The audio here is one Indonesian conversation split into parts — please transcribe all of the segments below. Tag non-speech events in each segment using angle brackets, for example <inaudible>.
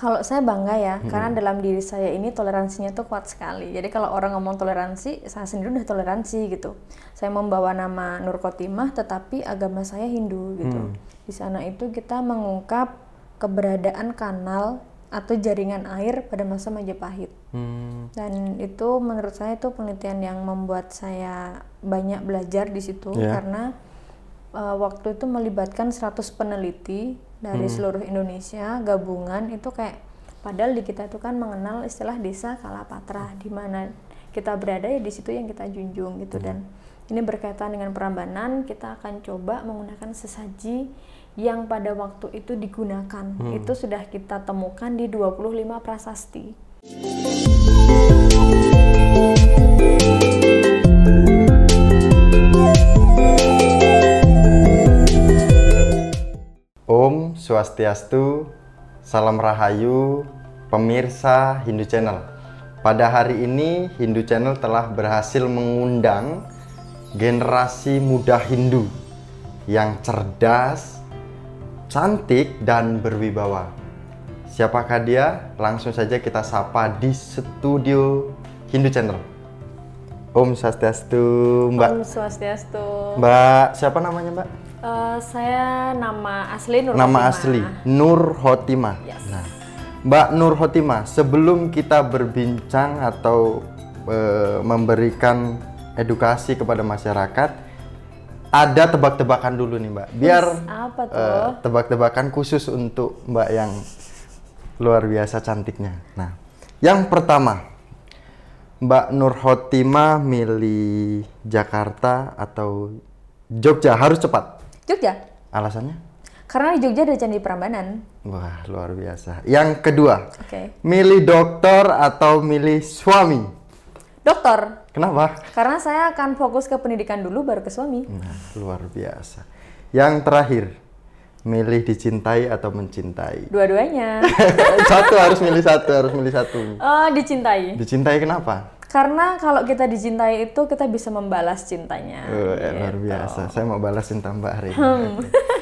Kalau saya bangga ya, karena dalam diri saya ini toleransinya tuh kuat sekali. Jadi kalau orang ngomong toleransi, saya sendiri udah toleransi gitu. Saya membawa nama Nur Khotimah, tetapi agama saya Hindu gitu. Di sana itu kita mengungkap keberadaan kanal atau jaringan air pada masa Majapahit. Hmm. Dan itu menurut saya itu penelitian yang membuat saya banyak belajar di situ Ya. karena uh, waktu itu melibatkan 100 peneliti dari seluruh Indonesia gabungan itu kayak padahal di kita itu kan mengenal istilah desa Kalapatra di mana kita berada ya di situ yang kita junjung gitu. Dan ini berkaitan dengan Prambanan kita akan coba menggunakan sesaji yang pada waktu itu digunakan. Itu sudah kita temukan di 25 prasasti Swastiastu, Salam Rahayu, pemirsa Hindu Channel. Pada hari ini Hindu Channel telah berhasil mengundang generasi muda Hindu yang cerdas, cantik, dan berwibawa. Siapakah dia? Langsung saja kita sapa di studio Hindu Channel. Om Swastiastu, Mbak. Om Swastiastu. Mbak, siapa namanya Mbak? Eh, saya nama asli Nur Nama Khotimah. asli Nur Hotima. Yes. Nah, Mbak Nur Hotima, sebelum kita berbincang atau eh, memberikan edukasi kepada masyarakat, ada tebak-tebakan dulu nih Mbak. Biar Apa tuh? eh, tebak-tebakan khusus untuk Mbak yang luar biasa cantiknya. Nah, yang pertama, Mbak Nur Hotima milih Jakarta atau Jogja harus cepat. Jogja. Alasannya? Karena di Jogja ada Candi Prambanan. Wah, luar biasa. Yang kedua, Oke. milih dokter atau milih suami? Dokter. Kenapa? Karena saya akan fokus ke pendidikan dulu baru ke suami. Nah, luar biasa. Yang terakhir, milih dicintai atau mencintai? Dua-duanya. <laughs> satu harus milih satu, harus milih satu. Eh, dicintai. Dicintai kenapa? Karena kalau kita dicintai itu kita bisa membalas cintanya. Oh, eh, luar Gitu. biasa. Saya mau balas cinta Mbak hari ini.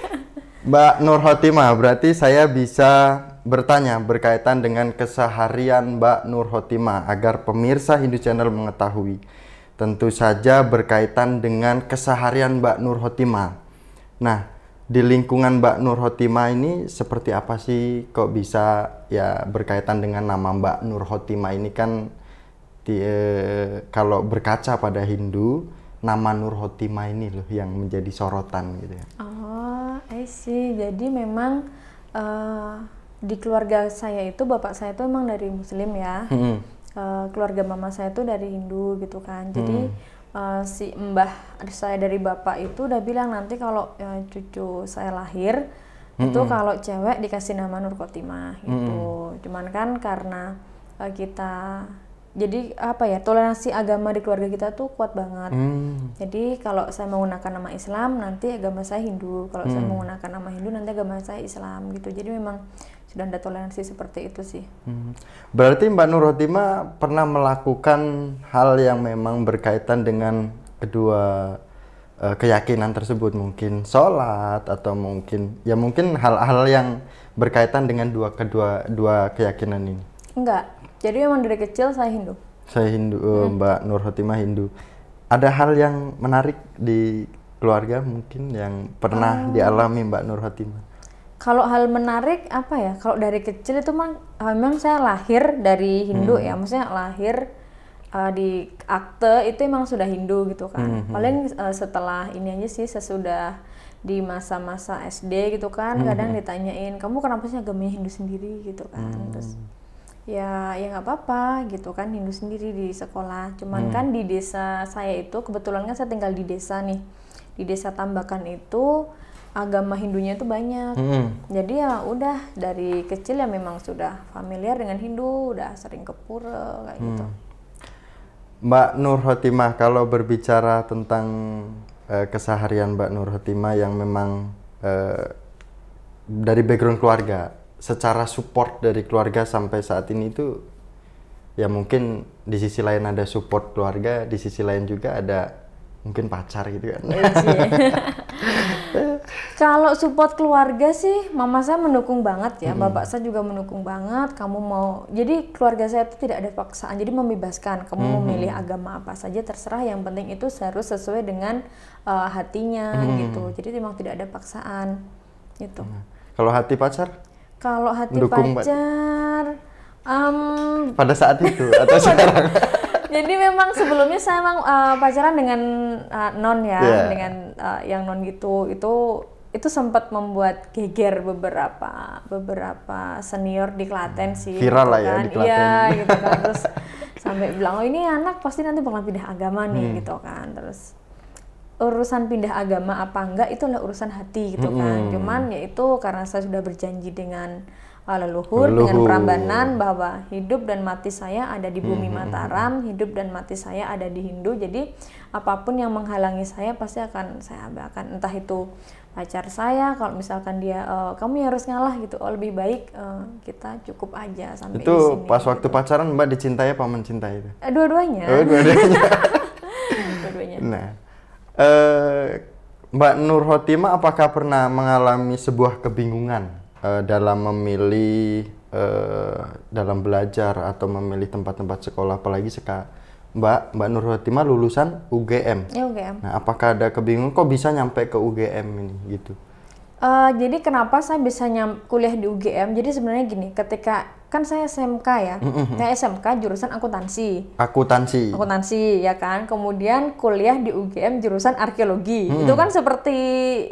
<laughs> Mbak Nur Hotima, berarti saya bisa bertanya berkaitan dengan keseharian Mbak Nur Hotima agar pemirsa Hindu Channel mengetahui. Tentu saja berkaitan dengan keseharian Mbak Nur Hotima. Nah, di lingkungan Mbak Nur Hotima ini seperti apa sih kok bisa ya berkaitan dengan nama Mbak Nur Hotima ini kan di, eh, kalau berkaca pada Hindu nama Nur Hotima ini loh yang menjadi sorotan gitu ya. Oh, I see. Jadi memang eh, di keluarga saya itu bapak saya itu emang dari Muslim ya. Hmm. Eh, keluarga mama saya itu dari Hindu gitu kan. Jadi eh, si mbah saya dari bapak itu udah bilang nanti kalau eh, cucu saya lahir itu kalau cewek dikasih nama Nur Khotimah gitu. Cuman kan karena eh, kita jadi apa ya toleransi agama di keluarga kita tuh kuat banget. Hmm. Jadi kalau saya menggunakan nama Islam nanti agama saya Hindu, kalau saya menggunakan nama Hindu nanti agama saya Islam gitu. Jadi memang sudah ada toleransi seperti itu sih. Hmm. Berarti Mbak Nur Hotima pernah melakukan hal yang memang berkaitan dengan kedua eh, keyakinan tersebut, mungkin sholat atau mungkin ya mungkin hal-hal yang berkaitan dengan dua kedua dua keyakinan ini. Enggak. Jadi memang dari kecil saya Hindu. Saya Hindu, eh, Mbak Nur Hotima Hindu. Ada hal yang menarik di keluarga mungkin yang pernah dialami Mbak Nur Hotima. Kalau hal menarik apa ya? Kalau dari kecil itu memang memang saya lahir dari Hindu ya, maksudnya lahir uh, di akte itu emang sudah Hindu gitu kan. Paling uh, setelah ini aja sih sesudah di masa-masa SD gitu kan, kadang ditanyain kamu kenapa sih agamanya Hindu sendiri gitu kan. Terus ya ya nggak apa-apa gitu kan Hindu sendiri di sekolah. Cuman kan di desa saya itu kebetulan kan saya tinggal di desa nih. Di desa Tambakan itu agama Hindunya itu banyak. Hmm. Jadi ya udah dari kecil ya memang sudah familiar dengan Hindu, udah sering ke pura kayak gitu. Mbak Nur Hotimah, kalau berbicara tentang eh, keseharian Mbak Nur Hotimah yang memang eh, dari background keluarga, secara support dari keluarga sampai saat ini itu ya mungkin di sisi lain ada support keluarga, di sisi lain juga ada mungkin pacar gitu kan. Iya <laughs> Kalau support keluarga sih, mama saya mendukung banget ya, bapak saya juga mendukung banget. Kamu mau, jadi keluarga saya itu tidak ada paksaan, jadi membebaskan. Kamu mau milih agama apa saja terserah. Yang penting itu harus sesuai dengan uh, hatinya gitu. Jadi memang tidak ada paksaan gitu. Kalau hati pacar Kalau hati Mendukung, Mbak. pacar, em, pada saat itu <laughs> atau sekarang? <laughs> jadi memang sebelumnya saya memang uh, pacaran dengan uh, non ya, Iya. dengan uh, yang non gitu. Itu itu sempat membuat geger beberapa beberapa senior di Klaten sih. Viral gitu lah ya kan. di Klaten. Iya gitu kan. Terus sampai bilang oh ini anak pasti nanti bakal pindah agama Hmm. nih gitu kan. Terus urusan pindah agama apa enggak itu adalah urusan hati gitu kan. Cuman ya itu karena saya sudah berjanji dengan uh, leluhur, dengan Leluhur. Prambanan bahwa hidup dan mati saya ada di bumi Mataram, hidup dan mati saya ada di Hindu. Jadi apa pun yang menghalangi saya pasti akan saya abaikan. Entah itu pacar saya, kalau misalkan dia "Eh, kamu yang harus ngalah gitu, oh lebih baik eh, kita cukup aja sampai itu sini. pas waktu pacaran Mbak dicintai apa mencintai itu? Eh, dua-duanya, Oh, dua-duanya. <laughs> dua-duanya. Nah, eh, Mbak Nur Hotima apakah pernah mengalami sebuah kebingungan eh, dalam memilih eh, dalam belajar atau memilih tempat-tempat sekolah apalagi seka Mbak Mbak Nur Hotima lulusan UGM. Ya UGM. Nah, apakah ada kebingungan kok bisa nyampe ke UGM ini gitu? Eh, jadi kenapa saya bisa nyam kuliah di UGM? Jadi sebenarnya gini, ketika kan saya SMK ya, saya SMK jurusan akuntansi. Akuntansi. akuntansi ya kan? Kemudian kuliah di UGM jurusan arkeologi. Itu kan seperti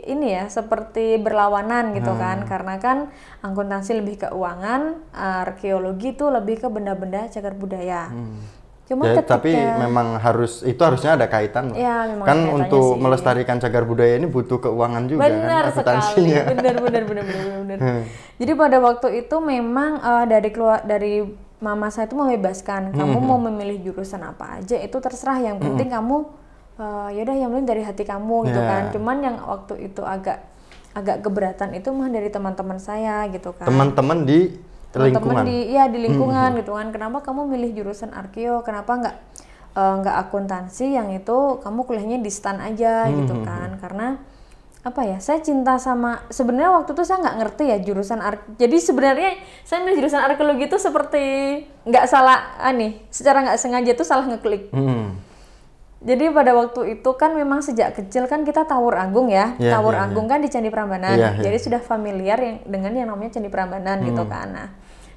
ini ya seperti berlawanan gitu kan? Karena kan akuntansi lebih ke keuangan arkeologi itu lebih ke benda-benda cagar budaya cuma Ya, ketika tapi memang harus itu harusnya ada kaitan, Mbak. Ya, memang kan untuk sih. melestarikan cagar budaya ini butuh keuangan juga kan benar sekali. Akuntansinya. benar benar benar benar. Benar jadi pada waktu itu memang eh, dari keluar dari mama saya itu membebaskan. Kamu mau memilih jurusan apa aja itu terserah. Yang penting kamu eh, yaudah yang penting dari hati kamu gitu Ya. kan. Cuman yang waktu itu agak agak keberatan itu mah dari teman-teman saya gitu kan. Teman-teman di teman-teman di ya di lingkungan gitu kan kenapa kamu milih jurusan arkeo kenapa nggak eh, nggak akuntansi yang itu kamu kuliahnya di stan aja gitu kan karena apa ya saya cinta sama sebenarnya waktu itu saya nggak ngerti ya jurusan ar jadi sebenarnya saya milih jurusan arkeologi itu seperti nggak salah aneh secara nggak sengaja tuh salah ngeklik Hmm. jadi pada waktu itu kan memang sejak kecil kan kita Tawur Agung ya. Iya, Tawur iya, Agung kan di Candi Prambanan. Iya, iya. Jadi sudah familiar yang dengan yang namanya Candi Prambanan gitu Hmm. kan. Nah,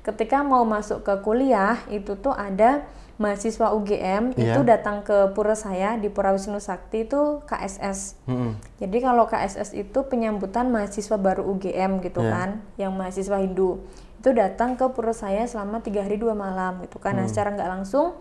ketika mau masuk ke kuliah itu tuh ada mahasiswa UGM Iya. itu datang ke pura saya di Pura Wisnu Sakti itu KSS. Hmm. Jadi kalau KSS itu penyambutan mahasiswa baru UGM gitu Iya. kan, yang mahasiswa Hindu itu datang ke pura saya selama tiga hari dua malam gitu kan. Nah Hmm. secara nggak langsung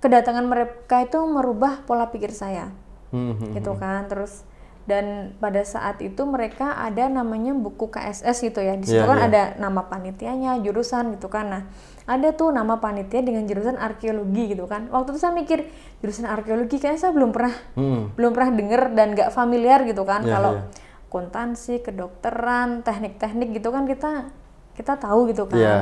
kedatangan mereka itu merubah pola pikir saya Hmm, hmm. gitu kan. Terus dan pada saat itu mereka ada namanya buku KSS gitu ya. Di situ Iya, kan iya. ada nama panitianya, jurusan gitu kan. Nah ada tuh nama panitia dengan jurusan arkeologi gitu kan. Waktu itu saya mikir jurusan arkeologi kayaknya saya belum pernah Hmm. belum pernah denger dan nggak familiar gitu kan Iya, kalau iya. akuntansi kedokteran teknik-teknik gitu kan kita kita tahu gitu kan Iya.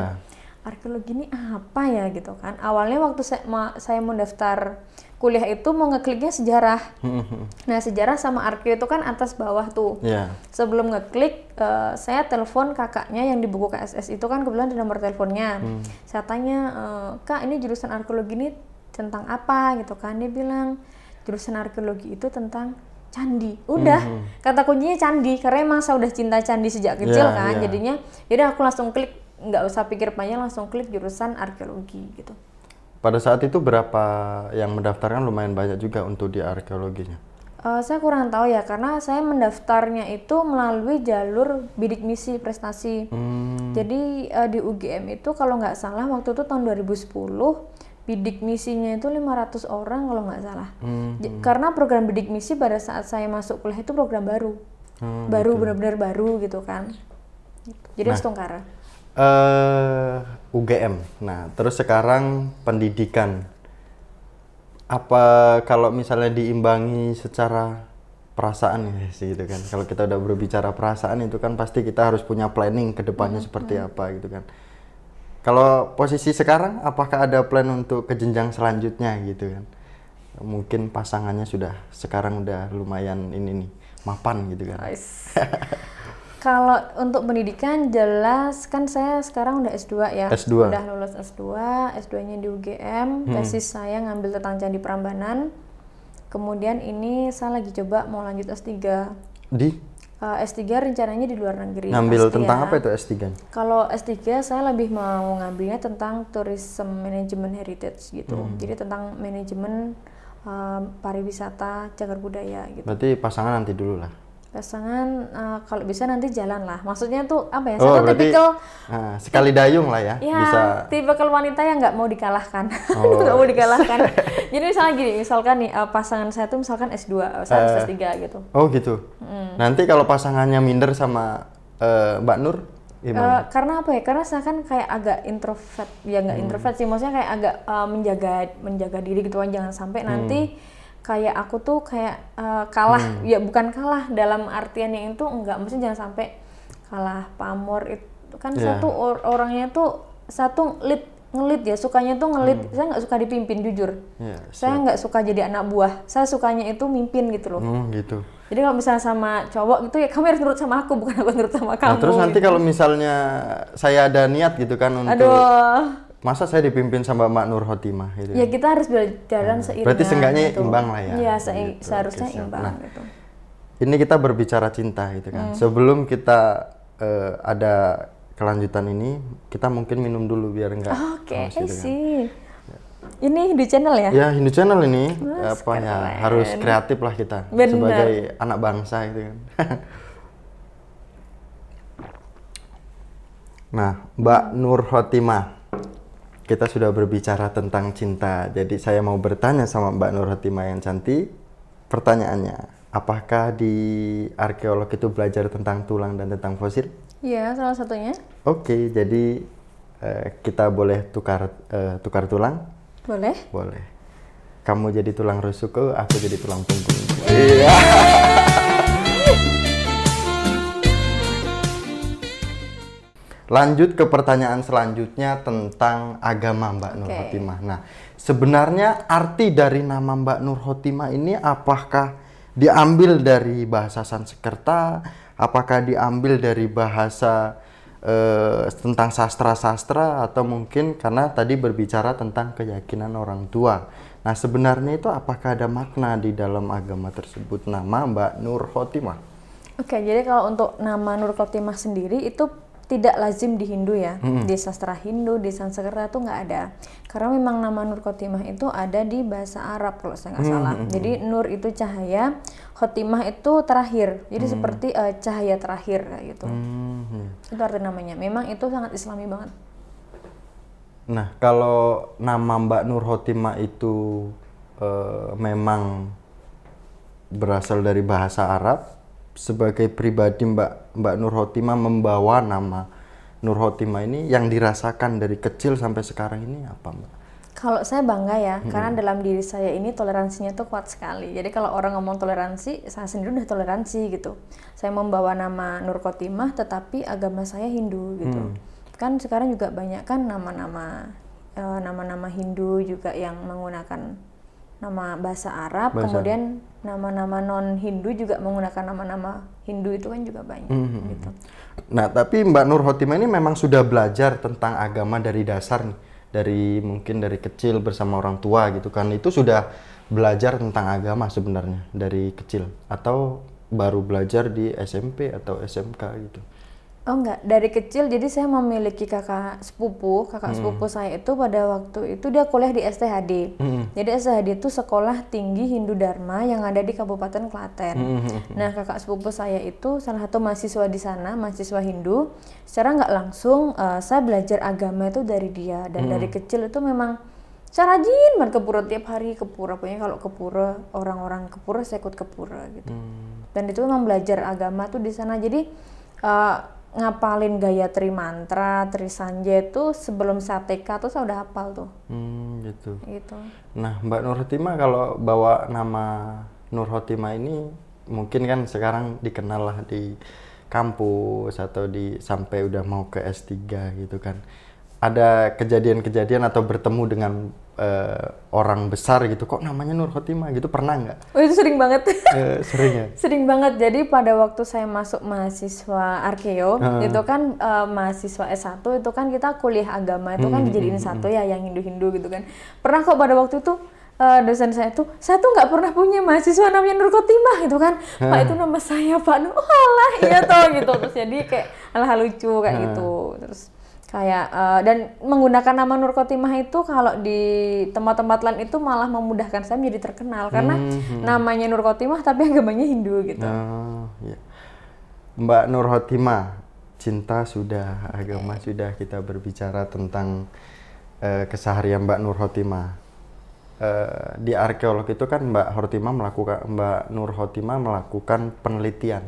Arkeologi ini apa ya? Gitu kan. Awalnya waktu saya ma- saya mau daftar kuliah itu mau ngekliknya sejarah. Hmm, <laughs> hmm. nah sejarah sama arkeo itu kan atas bawah tuh. Ya. sebelum ngeklik eh, saya telepon kakaknya yang di buku KSS itu kan kebetulan ada nomor teleponnya. Saya tanya eh, kak ini jurusan arkeologi ini tentang apa? Gitu kan. Dia bilang jurusan arkeologi itu tentang candi. Udah. Kata kuncinya candi karena emang saya udah cinta candi sejak kecil Ya, kan. ya. jadinya yaudah aku langsung klik nggak usah pikir panjang langsung klik jurusan arkeologi gitu Pada saat itu berapa yang mendaftarkan lumayan banyak juga untuk di arkeologinya. Eh, saya kurang tahu ya karena saya mendaftarnya itu melalui jalur bidik misi prestasi. Hmm. Jadi eh, di UGM itu kalau nggak salah waktu itu tahun 2010 bidik misinya itu 500 orang kalau nggak salah. Hmm. J- Karena program bidik misi pada saat saya masuk kuliah itu program baru, Hmm, baru benar-benar baru gitu kan. Gitu. Jadi Nah. harus tungkara. eh UGM. Nah, terus sekarang pendidikan. Apa kalau misalnya diimbangi secara perasaan ya sih gitu kan. Kalau kita udah berbicara perasaan itu kan pasti kita harus punya planning ke depannya seperti apa gitu kan. Kalau posisi sekarang apakah ada plan untuk ke jenjang selanjutnya gitu kan? Mungkin pasangannya sudah sekarang udah lumayan ini nih mapan gitu kan. Guys. <laughs> Kalau untuk pendidikan jelas kan saya sekarang udah S2 ya. S2. Udah lulus S2, S2-nya di UGM, Hmm. tesis saya ngambil tentang Candi Prambanan. Kemudian ini saya lagi coba mau lanjut S3. Di Eh, S3 rencananya di luar negeri. ngambil pasti tentang ya. apa itu S3? Kalau S3 saya lebih mau ngambilnya tentang tourism management heritage gitu. Hmm. Jadi tentang manajemen eh, pariwisata cagar budaya gitu. Berarti pasangan nanti dulu lah. Pasangan eh, kalau bisa nanti jalan lah. Maksudnya tuh apa ya? Oh, Saya tuh berarti tipikal ah, sekali dayung lah ya. ya Bisa tipikal wanita yang nggak mau dikalahkan. <laughs> Oh. nggak mau dikalahkan. <laughs> Jadi misalnya gini, misalkan nih eh, pasangan saya tuh misalkan S2, eh, saya harus S3 gitu. Oh gitu. Nanti kalau pasangannya minder sama eh, Mbak Nur gimana? Eh, karena apa ya? Karena saya kan kayak agak introvert, ya Hmm. nggak introvert sih, maksudnya kayak agak eh, menjaga menjaga diri gitu kan, jangan sampai nanti Hmm. Kayak aku tuh kayak eh, kalah, ya bukan kalah dalam artian yang itu enggak, maksudnya jangan sampai kalah pamor itu kan Iya. satu or- orangnya tuh satu lead ngelit ya sukanya tuh ngelit. Saya nggak suka dipimpin jujur. Iya, saya nggak suka jadi anak buah. Saya sukanya itu mimpin gitu loh. Hmm, gitu. jadi kalau misalnya sama cowok gitu ya kamu harus nurut sama aku bukan aku nurut sama Nah, kamu terus nanti gitu. kalau misalnya saya ada niat gitu kan untuk aduh masa saya dipimpin sama Mbak Nur Hotimah gitu. ya kita harus berjalan seiringan Hmm. Berarti seenggaknya gitu. imbang lah ya. iya se- Gitu, seharusnya siap. imbang Nah, gitu Ini kita berbicara cinta gitu kan. Sebelum kita eh, ada kelanjutan ini, kita mungkin minum dulu biar enggak oke I gitu kan. see ini di channel ya Ya Hindu Channel ini Mas, apa ya harus kreatif lah kita Bener. sebagai anak bangsa gitu kan. <laughs> nah, Mbak Nur Hotimah. Kita sudah berbicara tentang cinta. Jadi saya mau bertanya sama Mbak Nur Hotimah yang cantik. Pertanyaannya, apakah di arkeolog itu belajar tentang tulang dan tentang fosil? iya salah satunya Oke, jadi eh, kita boleh tukar eh, tukar tulang? boleh Boleh. Kamu jadi tulang rusukku, aku jadi tulang punggung. Iya. Lanjut ke pertanyaan selanjutnya tentang agama Mbak Nur Oke. Hotimah. Nah, sebenarnya arti dari nama Mbak Nur Hotimah ini apakah diambil dari bahasa Sanskerta? Apakah diambil dari bahasa eh, tentang sastra-sastra atau mungkin karena tadi berbicara tentang keyakinan orang tua. Nah, sebenarnya itu apakah ada makna di dalam agama tersebut nama Mbak Nur Hotimah? Oke, jadi kalau untuk nama Nur Khotimah sendiri itu tidak lazim di Hindu ya. Di sastra Hindu, di Sanskerta itu nggak ada. Karena memang nama Nur Khotimah itu ada di bahasa Arab kalau saya nggak salah. Jadi Nur itu cahaya, Khotimah itu terakhir. Jadi seperti eh, cahaya terakhir kayak gitu. Hmm. Itu arti namanya. Memang itu sangat islami banget. Nah, kalau nama Mbak Nur Hotimah itu eh, memang berasal dari bahasa Arab, sebagai pribadi Mbak Mbak Nur Hotimah membawa nama Nur Hotimah ini yang dirasakan dari kecil sampai sekarang ini apa, Mbak? Kalau saya bangga ya, karena dalam diri saya ini toleransinya tuh kuat sekali. Jadi kalau orang ngomong toleransi, saya sendiri udah toleransi gitu. Saya membawa nama Nur Khotimah, tetapi agama saya Hindu gitu. Kan sekarang juga banyak kan nama-nama eh, nama-nama Hindu juga yang menggunakan nama bahasa Arab, Bahasa kemudian nama-nama non Hindu juga menggunakan nama-nama Hindu itu kan juga banyak gitu. Nah, tapi Mbak Nur Hotimah ini memang sudah belajar tentang agama dari dasar nih. Dari mungkin dari kecil bersama orang tua gitu kan. Itu sudah belajar tentang agama sebenarnya dari kecil atau baru belajar di SMP atau SMK gitu. Oh enggak, dari kecil jadi saya memiliki kakak sepupu, kakak sepupu saya itu pada waktu itu dia kuliah di STHD. Jadi STHD itu Sekolah Tinggi Hindu Dharma yang ada di Kabupaten Klaten. Nah kakak sepupu saya itu salah satu mahasiswa di sana, mahasiswa Hindu. Secara nggak langsung eh, saya belajar agama itu dari dia. Dan dari kecil itu memang saya rajin banget ke pura tiap hari ke pura. Pokoknya kalau ke pura orang-orang ke pura saya ikut ke pura gitu dan itu memang belajar agama tuh di sana. Jadi eh, ngapalin gaya mantra, trisanja itu sebelum TK tuh saya udah hafal tuh Hmm, gitu. gitu Nah, Mbak Nur Hotimah kalau bawa nama Nur Hotimah ini mungkin kan sekarang dikenal lah di kampus atau di sampai udah mau ke S3 gitu kan. Ada kejadian-kejadian atau bertemu dengan uh, orang besar gitu kok namanya Nur Khotimah gitu pernah nggak? Oh itu sering banget. uh, <laughs> sering ya. sering banget. Jadi pada waktu saya masuk mahasiswa arkeo uh. itu kan uh, mahasiswa S1 itu kan kita kuliah agama itu kan hmm, dijadiin hmm, satu hmm. ya yang Hindu-Hindu gitu kan. Pernah kok pada waktu itu uh, dosen saya tuh saya tuh nggak pernah punya mahasiswa namanya Nur Khotimah gitu kan pak itu nama saya pak Nur oh alah iya toh gitu terus jadi kayak hal-hal lucu kayak gitu terus kayak uh, dan menggunakan nama Nur Khotimah itu kalau di tempat-tempat lain itu malah memudahkan saya menjadi terkenal karena hmm, hmm. namanya Nur Khotimah tapi agamanya Hindu gitu. Oh, ya. Mbak Nur Khotimah, cinta sudah, agama okay. sudah kita berbicara tentang uh, keseharian Mbak Nur Khotimah. Uh, di arkeolog itu kan Mbak Khotimah melakukan Mbak Nur Khotimah melakukan penelitian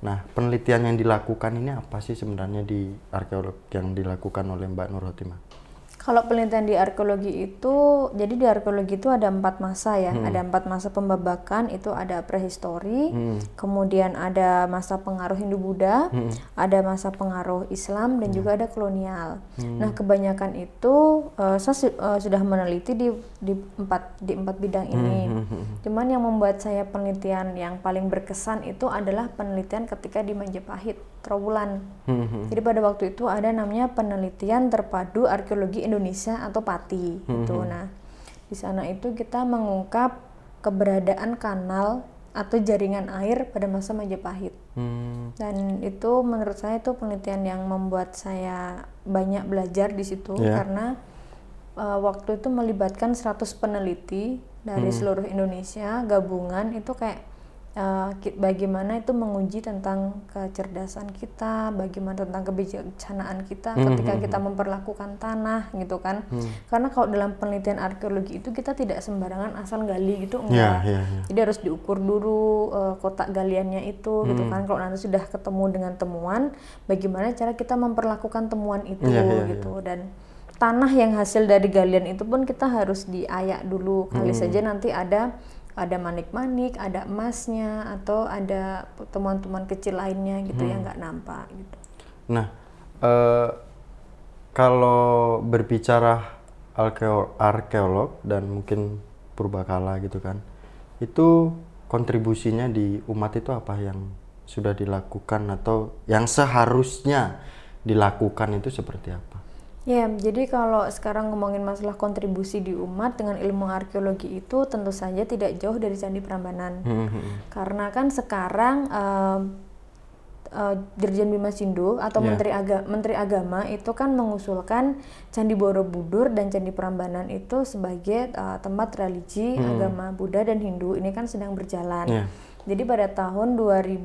Nah, penelitian yang dilakukan ini apa sih sebenarnya di arkeolog yang dilakukan oleh Mbak Nur Hotimah? Kalau penelitian di arkeologi itu, jadi di arkeologi itu ada empat masa ya. Hmm. Ada empat masa pembabakan, itu ada prehistori, hmm. kemudian ada masa pengaruh Hindu-Buddha, hmm. ada masa pengaruh Islam, dan hmm. juga ada kolonial. Hmm. Nah, kebanyakan itu uh, saya uh, sudah meneliti di di empat di empat bidang ini. Hmm. hmm, hmm. Cuman yang membuat saya penelitian yang paling berkesan itu adalah penelitian ketika di Majapahit, Trawulan. Hmm. Jadi pada waktu itu ada namanya penelitian terpadu arkeologi Indonesia atau PATI hmm. gitu. Nah, di sana itu kita mengungkap keberadaan kanal atau jaringan air pada masa Majapahit. Hmm. Dan itu menurut saya itu penelitian yang membuat saya banyak belajar di situ yeah. karena uh, waktu itu melibatkan 100 peneliti dari hmm. seluruh Indonesia gabungan itu kayak uh, bagaimana itu menguji tentang kecerdasan kita, bagaimana tentang kebijaksanaan kita hmm, ketika hmm, kita hmm. memperlakukan tanah gitu kan. Hmm. Karena kalau dalam penelitian arkeologi itu kita tidak sembarangan asal gali gitu enggak. Yeah, yeah, yeah. Jadi harus diukur dulu uh, kotak galiannya itu gitu hmm. gitu kan. Kalau nanti sudah ketemu dengan temuan, bagaimana cara kita memperlakukan temuan itu yeah, yeah, gitu yeah. dan tanah yang hasil dari galian itu pun kita harus diayak dulu kali hmm. saja nanti ada ada manik-manik, ada emasnya, atau ada temuan-temuan kecil lainnya gitu hmm. yang nggak nampak gitu. Nah, uh, kalau berbicara arkeolog dan mungkin purbakala gitu kan, itu kontribusinya di umat itu apa yang sudah dilakukan atau yang seharusnya dilakukan itu seperti apa? Ya, jadi kalau sekarang ngomongin masalah kontribusi di umat dengan ilmu arkeologi itu tentu saja tidak jauh dari Candi Prambanan. Hmm, hmm, hmm. Karena kan sekarang uh, uh, Dirjen Bima Sindo atau yeah. Menteri Aga Menteri Agama itu kan mengusulkan Candi Borobudur dan Candi Prambanan itu sebagai uh, tempat religi hmm. agama Buddha dan Hindu. Ini kan sedang berjalan. Yeah. Jadi pada tahun 2000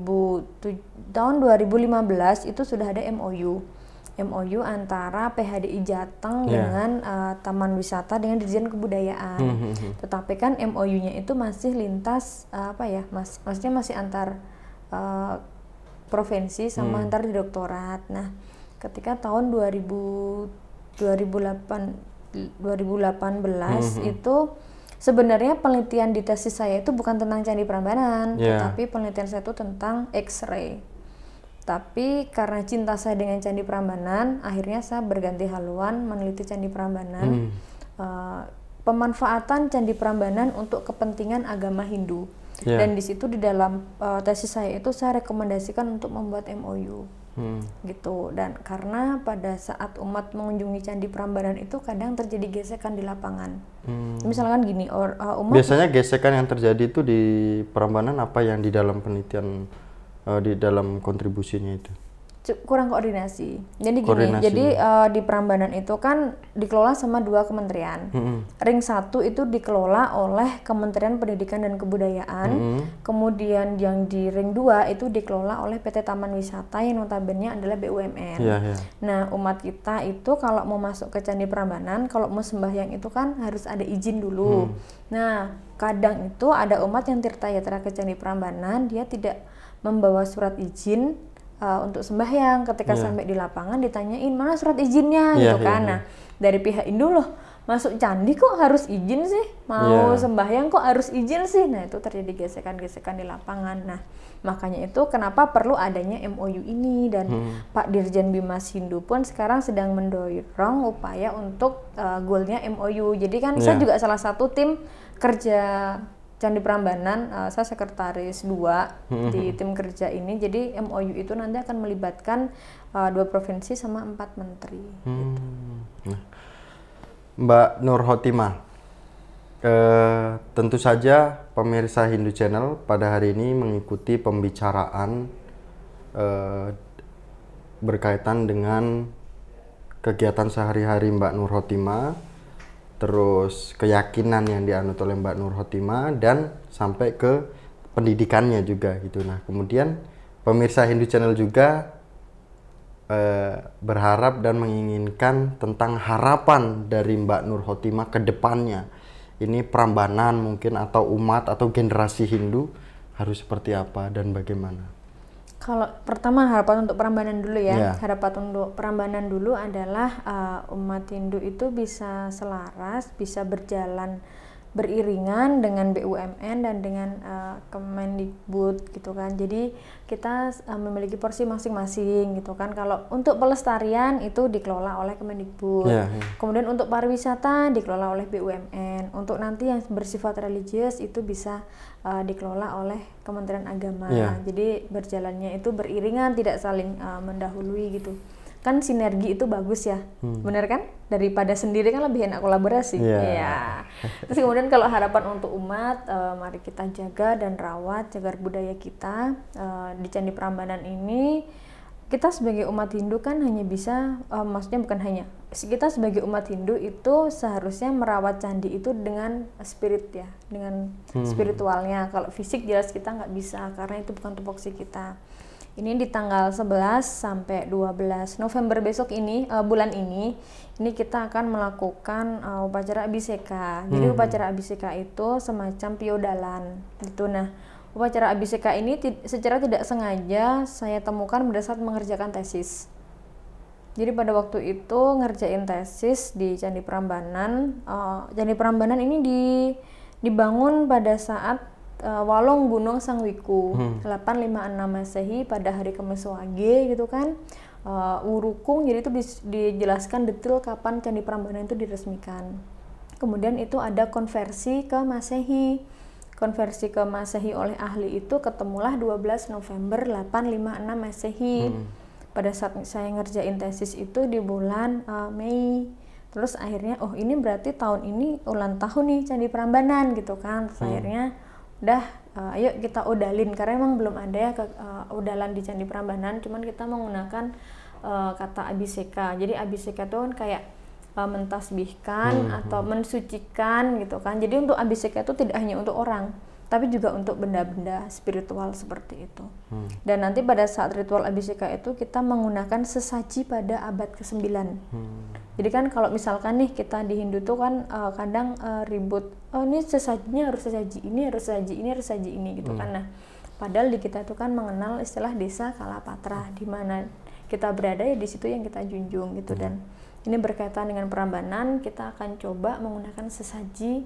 tahun 2015 itu sudah ada MOU MOU antara PHDI Jateng yeah. dengan uh, Taman Wisata dengan Dirjen Kebudayaan. Mm -hmm. Tetapi kan MOU-nya itu masih lintas uh, apa ya, mas, maksudnya masih antar uh, provinsi sama mm. antar direktorat. Nah, ketika tahun 2000 2008 2018 mm -hmm. itu sebenarnya penelitian di tesis saya itu bukan tentang Candi Prambanan, yeah. tetapi penelitian saya itu tentang X-ray tapi karena cinta saya dengan Candi Prambanan, akhirnya saya berganti haluan meneliti Candi Prambanan. Hmm. Uh, pemanfaatan Candi Prambanan untuk kepentingan agama Hindu. Yeah. Dan di situ di dalam uh, tesis saya itu saya rekomendasikan untuk membuat MOU. Hmm. gitu dan karena pada saat umat mengunjungi candi Prambanan itu kadang terjadi gesekan di lapangan hmm. misalkan gini or, uh, umat biasanya gesekan yang terjadi itu di Prambanan apa yang di dalam penelitian uh, di dalam kontribusinya itu? kurang koordinasi. Jadi gini, koordinasi. jadi uh, di Prambanan itu kan dikelola sama dua kementerian. Mm-hmm. Ring satu itu dikelola oleh Kementerian Pendidikan dan Kebudayaan. Mm-hmm. Kemudian yang di Ring dua itu dikelola oleh PT Taman Wisata yang notabene adalah BUMN. Yeah, yeah. Nah, umat kita itu kalau mau masuk ke Candi Prambanan, kalau mau sembahyang itu kan harus ada izin dulu. Mm. Nah, kadang itu ada umat yang tirta yatra ke Candi Prambanan, dia tidak membawa surat izin uh, untuk sembahyang. Ketika yeah. sampai di lapangan ditanyain mana surat izinnya? Yeah, gitu iya, kan. yeah, nah dari pihak Indo loh masuk candi kok harus izin sih? Mau Iya. sembahyang kok harus izin sih? Nah itu terjadi gesekan-gesekan di lapangan. Nah makanya itu kenapa perlu adanya MOU ini. Dan Pak Dirjen Bimas Hindu pun sekarang sedang mendorong upaya untuk uh, goalnya MOU jadi kan saya Iya. juga salah satu tim kerja Candi Prambanan uh, saya sekretaris dua di tim kerja ini. Jadi MOU itu nanti akan melibatkan uh, dua provinsi sama empat menteri Hmm. Nah, Mbak Nur Hotima, eh, tentu saja pemirsa Hindu Channel pada hari ini mengikuti pembicaraan eh, berkaitan dengan kegiatan sehari-hari Mbak Nur Hotima, terus keyakinan yang dianut oleh Mbak Nur Hotima dan sampai ke pendidikannya juga gitu. Nah, kemudian pemirsa Hindu Channel juga eh, berharap dan menginginkan tentang harapan dari Mbak Nur Hotima ke depannya. Ini Prambanan mungkin atau umat atau generasi Hindu harus seperti apa dan bagaimana? Kalau pertama harapan untuk Prambanan dulu ya. Ya. Harapan untuk Prambanan dulu adalah uh, umat Hindu itu bisa selaras, bisa berjalan beriringan dengan BUMN dan dengan uh, Kemendikbud gitu kan. Jadi kita uh, memiliki porsi masing-masing gitu kan. Kalau untuk pelestarian itu dikelola oleh Kemendikbud. Ya, ya. Kemudian untuk pariwisata dikelola oleh BUMN. Untuk nanti yang bersifat religius itu bisa uh, dikelola oleh Kementerian Agama. Iya. Jadi berjalannya itu beriringan, tidak saling uh, mendahului gitu. Kan sinergi itu bagus ya, bener kan? Daripada sendiri kan lebih enak kolaborasi. Iya. Iya. Terus kemudian kalau harapan untuk umat, uh, mari kita jaga dan rawat cagar budaya kita uh, di Candi Prambanan ini kita sebagai umat Hindu kan hanya bisa, eh, maksudnya bukan hanya, kita sebagai umat Hindu itu seharusnya merawat candi itu dengan spirit ya, dengan spiritualnya. Kalau fisik jelas kita nggak bisa karena itu bukan tupoksi kita. Ini di tanggal 11 sampai 12 November besok ini, eh, bulan ini, ini kita akan melakukan eh, upacara abiseka. Jadi upacara abiseka itu semacam piodalan gitu. Nah, upacara abiseka ini secara tidak sengaja saya temukan pada saat mengerjakan tesis. Jadi pada waktu itu ngerjain tesis di Candi Prambanan. Eh, Candi Prambanan ini di, dibangun pada saat eh, Walong Gunung Sangwiku 856 Masehi pada hari Kamis Wage gitu kan. Eh, Urukung jadi itu dijelaskan detail kapan Candi Prambanan itu diresmikan. Kemudian itu ada konversi ke Masehi. Konversi ke Masehi oleh ahli itu ketemulah 12 November 856 Masehi. Pada saat saya ngerjain tesis itu di bulan eh, Mei. Terus akhirnya oh ini berarti tahun ini ulang tahun nih Candi Prambanan gitu kan. Terus akhirnya udah eh, ayo kita udalin karena emang belum ada ya ke, eh, udalan di Candi Prambanan, cuman kita menggunakan eh, kata abiseka. Jadi abiseka itu kan kayak uh, mentasbihkan atau mensucikan gitu kan. Jadi untuk abiseka itu tidak hanya untuk orang, tapi juga untuk benda-benda spiritual seperti itu. Dan nanti pada saat ritual abiseka itu kita menggunakan sesaji pada abad ke-9. Jadi kan kalau misalkan nih kita di Hindu tuh kan uh, kadang uh, ribut, oh ini sesajinya harus sesaji ini, harus sesaji ini, harus sesaji ini gitu kan. Nah, padahal di kita itu kan mengenal istilah desa Kalapatra di mana kita berada ya di situ yang kita junjung gitu dan ini berkaitan dengan perambanan kita akan coba menggunakan sesaji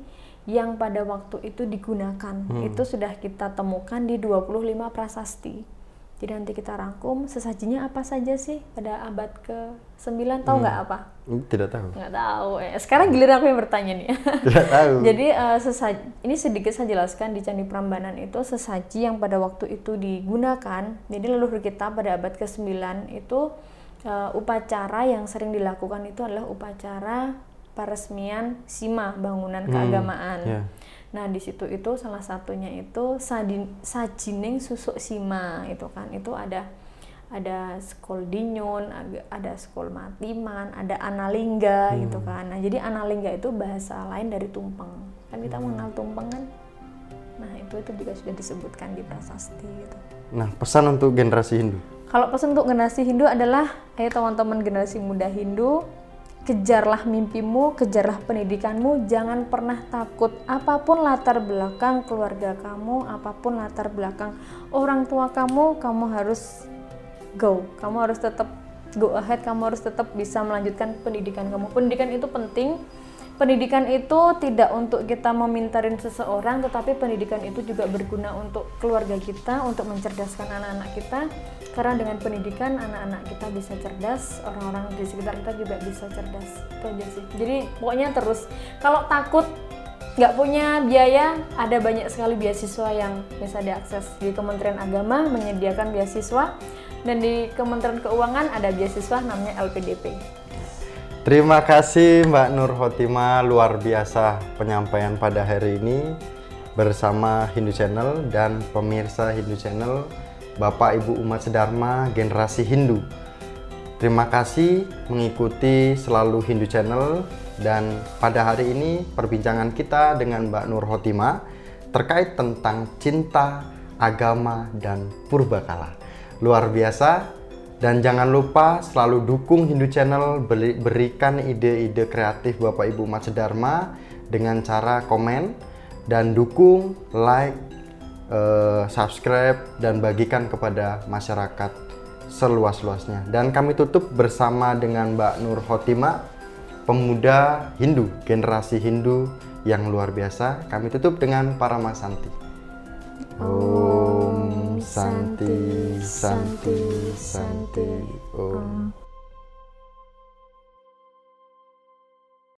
yang pada waktu itu digunakan. Itu sudah kita temukan di 25 prasasti. Jadi nanti kita rangkum sesajinya apa saja sih? Pada abad ke-9 tahu nggak apa? Hmm, Tidak tahu. nggak tahu eh, sekarang giliran aku yang bertanya nih. <laughs> Tidak tahu. <laughs> jadi eh, sesaji ini sedikit saya jelaskan di Candi Prambanan itu sesaji yang pada waktu itu digunakan. Jadi leluhur kita pada abad ke-9 itu eh, upacara yang sering dilakukan itu adalah upacara peresmian sima bangunan keagamaan. ya. Nah di situ itu salah satunya itu sadin, sajining susuk sima itu kan itu ada ada skol dinyun, ag- ada skol matiman, ada analingga gitu kan. Nah jadi analingga itu bahasa lain dari tumpeng. Kan kita mengenal tumpeng kan. Nah itu itu juga sudah disebutkan di prasasti gitu. Nah, pesan untuk generasi Hindu. Kalau pesan untuk generasi Hindu adalah, ayo teman-teman generasi muda Hindu, kejarlah mimpimu, kejarlah pendidikanmu, jangan pernah takut. Apa pun latar belakang keluarga kamu, apa pun latar belakang orang tua kamu, kamu harus go. Kamu harus tetap go ahead, kamu harus tetap bisa melanjutkan pendidikan kamu. Pendidikan itu penting pendidikan itu tidak untuk kita memintarin seseorang, tetapi pendidikan itu juga berguna untuk keluarga kita, untuk mencerdaskan anak-anak kita. Karena dengan pendidikan anak-anak kita bisa cerdas, orang-orang di sekitar kita juga bisa cerdas. Itu aja sih. Jadi pokoknya terus kalau takut nggak punya biaya, ada banyak sekali beasiswa yang bisa diakses di Kementerian Agama menyediakan beasiswa dan di Kementerian Keuangan ada beasiswa namanya LPDP. Terima kasih Mbak Nur Hotima luar biasa penyampaian pada hari ini bersama Hindu Channel dan pemirsa Hindu Channel Bapak Ibu umat sedharma generasi Hindu. Terima kasih mengikuti selalu Hindu Channel dan pada hari ini perbincangan kita dengan Mbak Nur Hotima terkait tentang cinta, agama, dan purbakala. Luar biasa, dan jangan lupa selalu dukung Hindu Channel, beri, berikan ide-ide kreatif Bapak Ibu Mas Dharma dengan cara komen dan dukung, like, uh, subscribe dan bagikan kepada masyarakat seluas-luasnya. Dan kami tutup bersama dengan Mbak Nur Hotima, pemuda Hindu, generasi Hindu yang luar biasa. Kami tutup dengan para Santi. Om Santi, Santi, Santi, Om.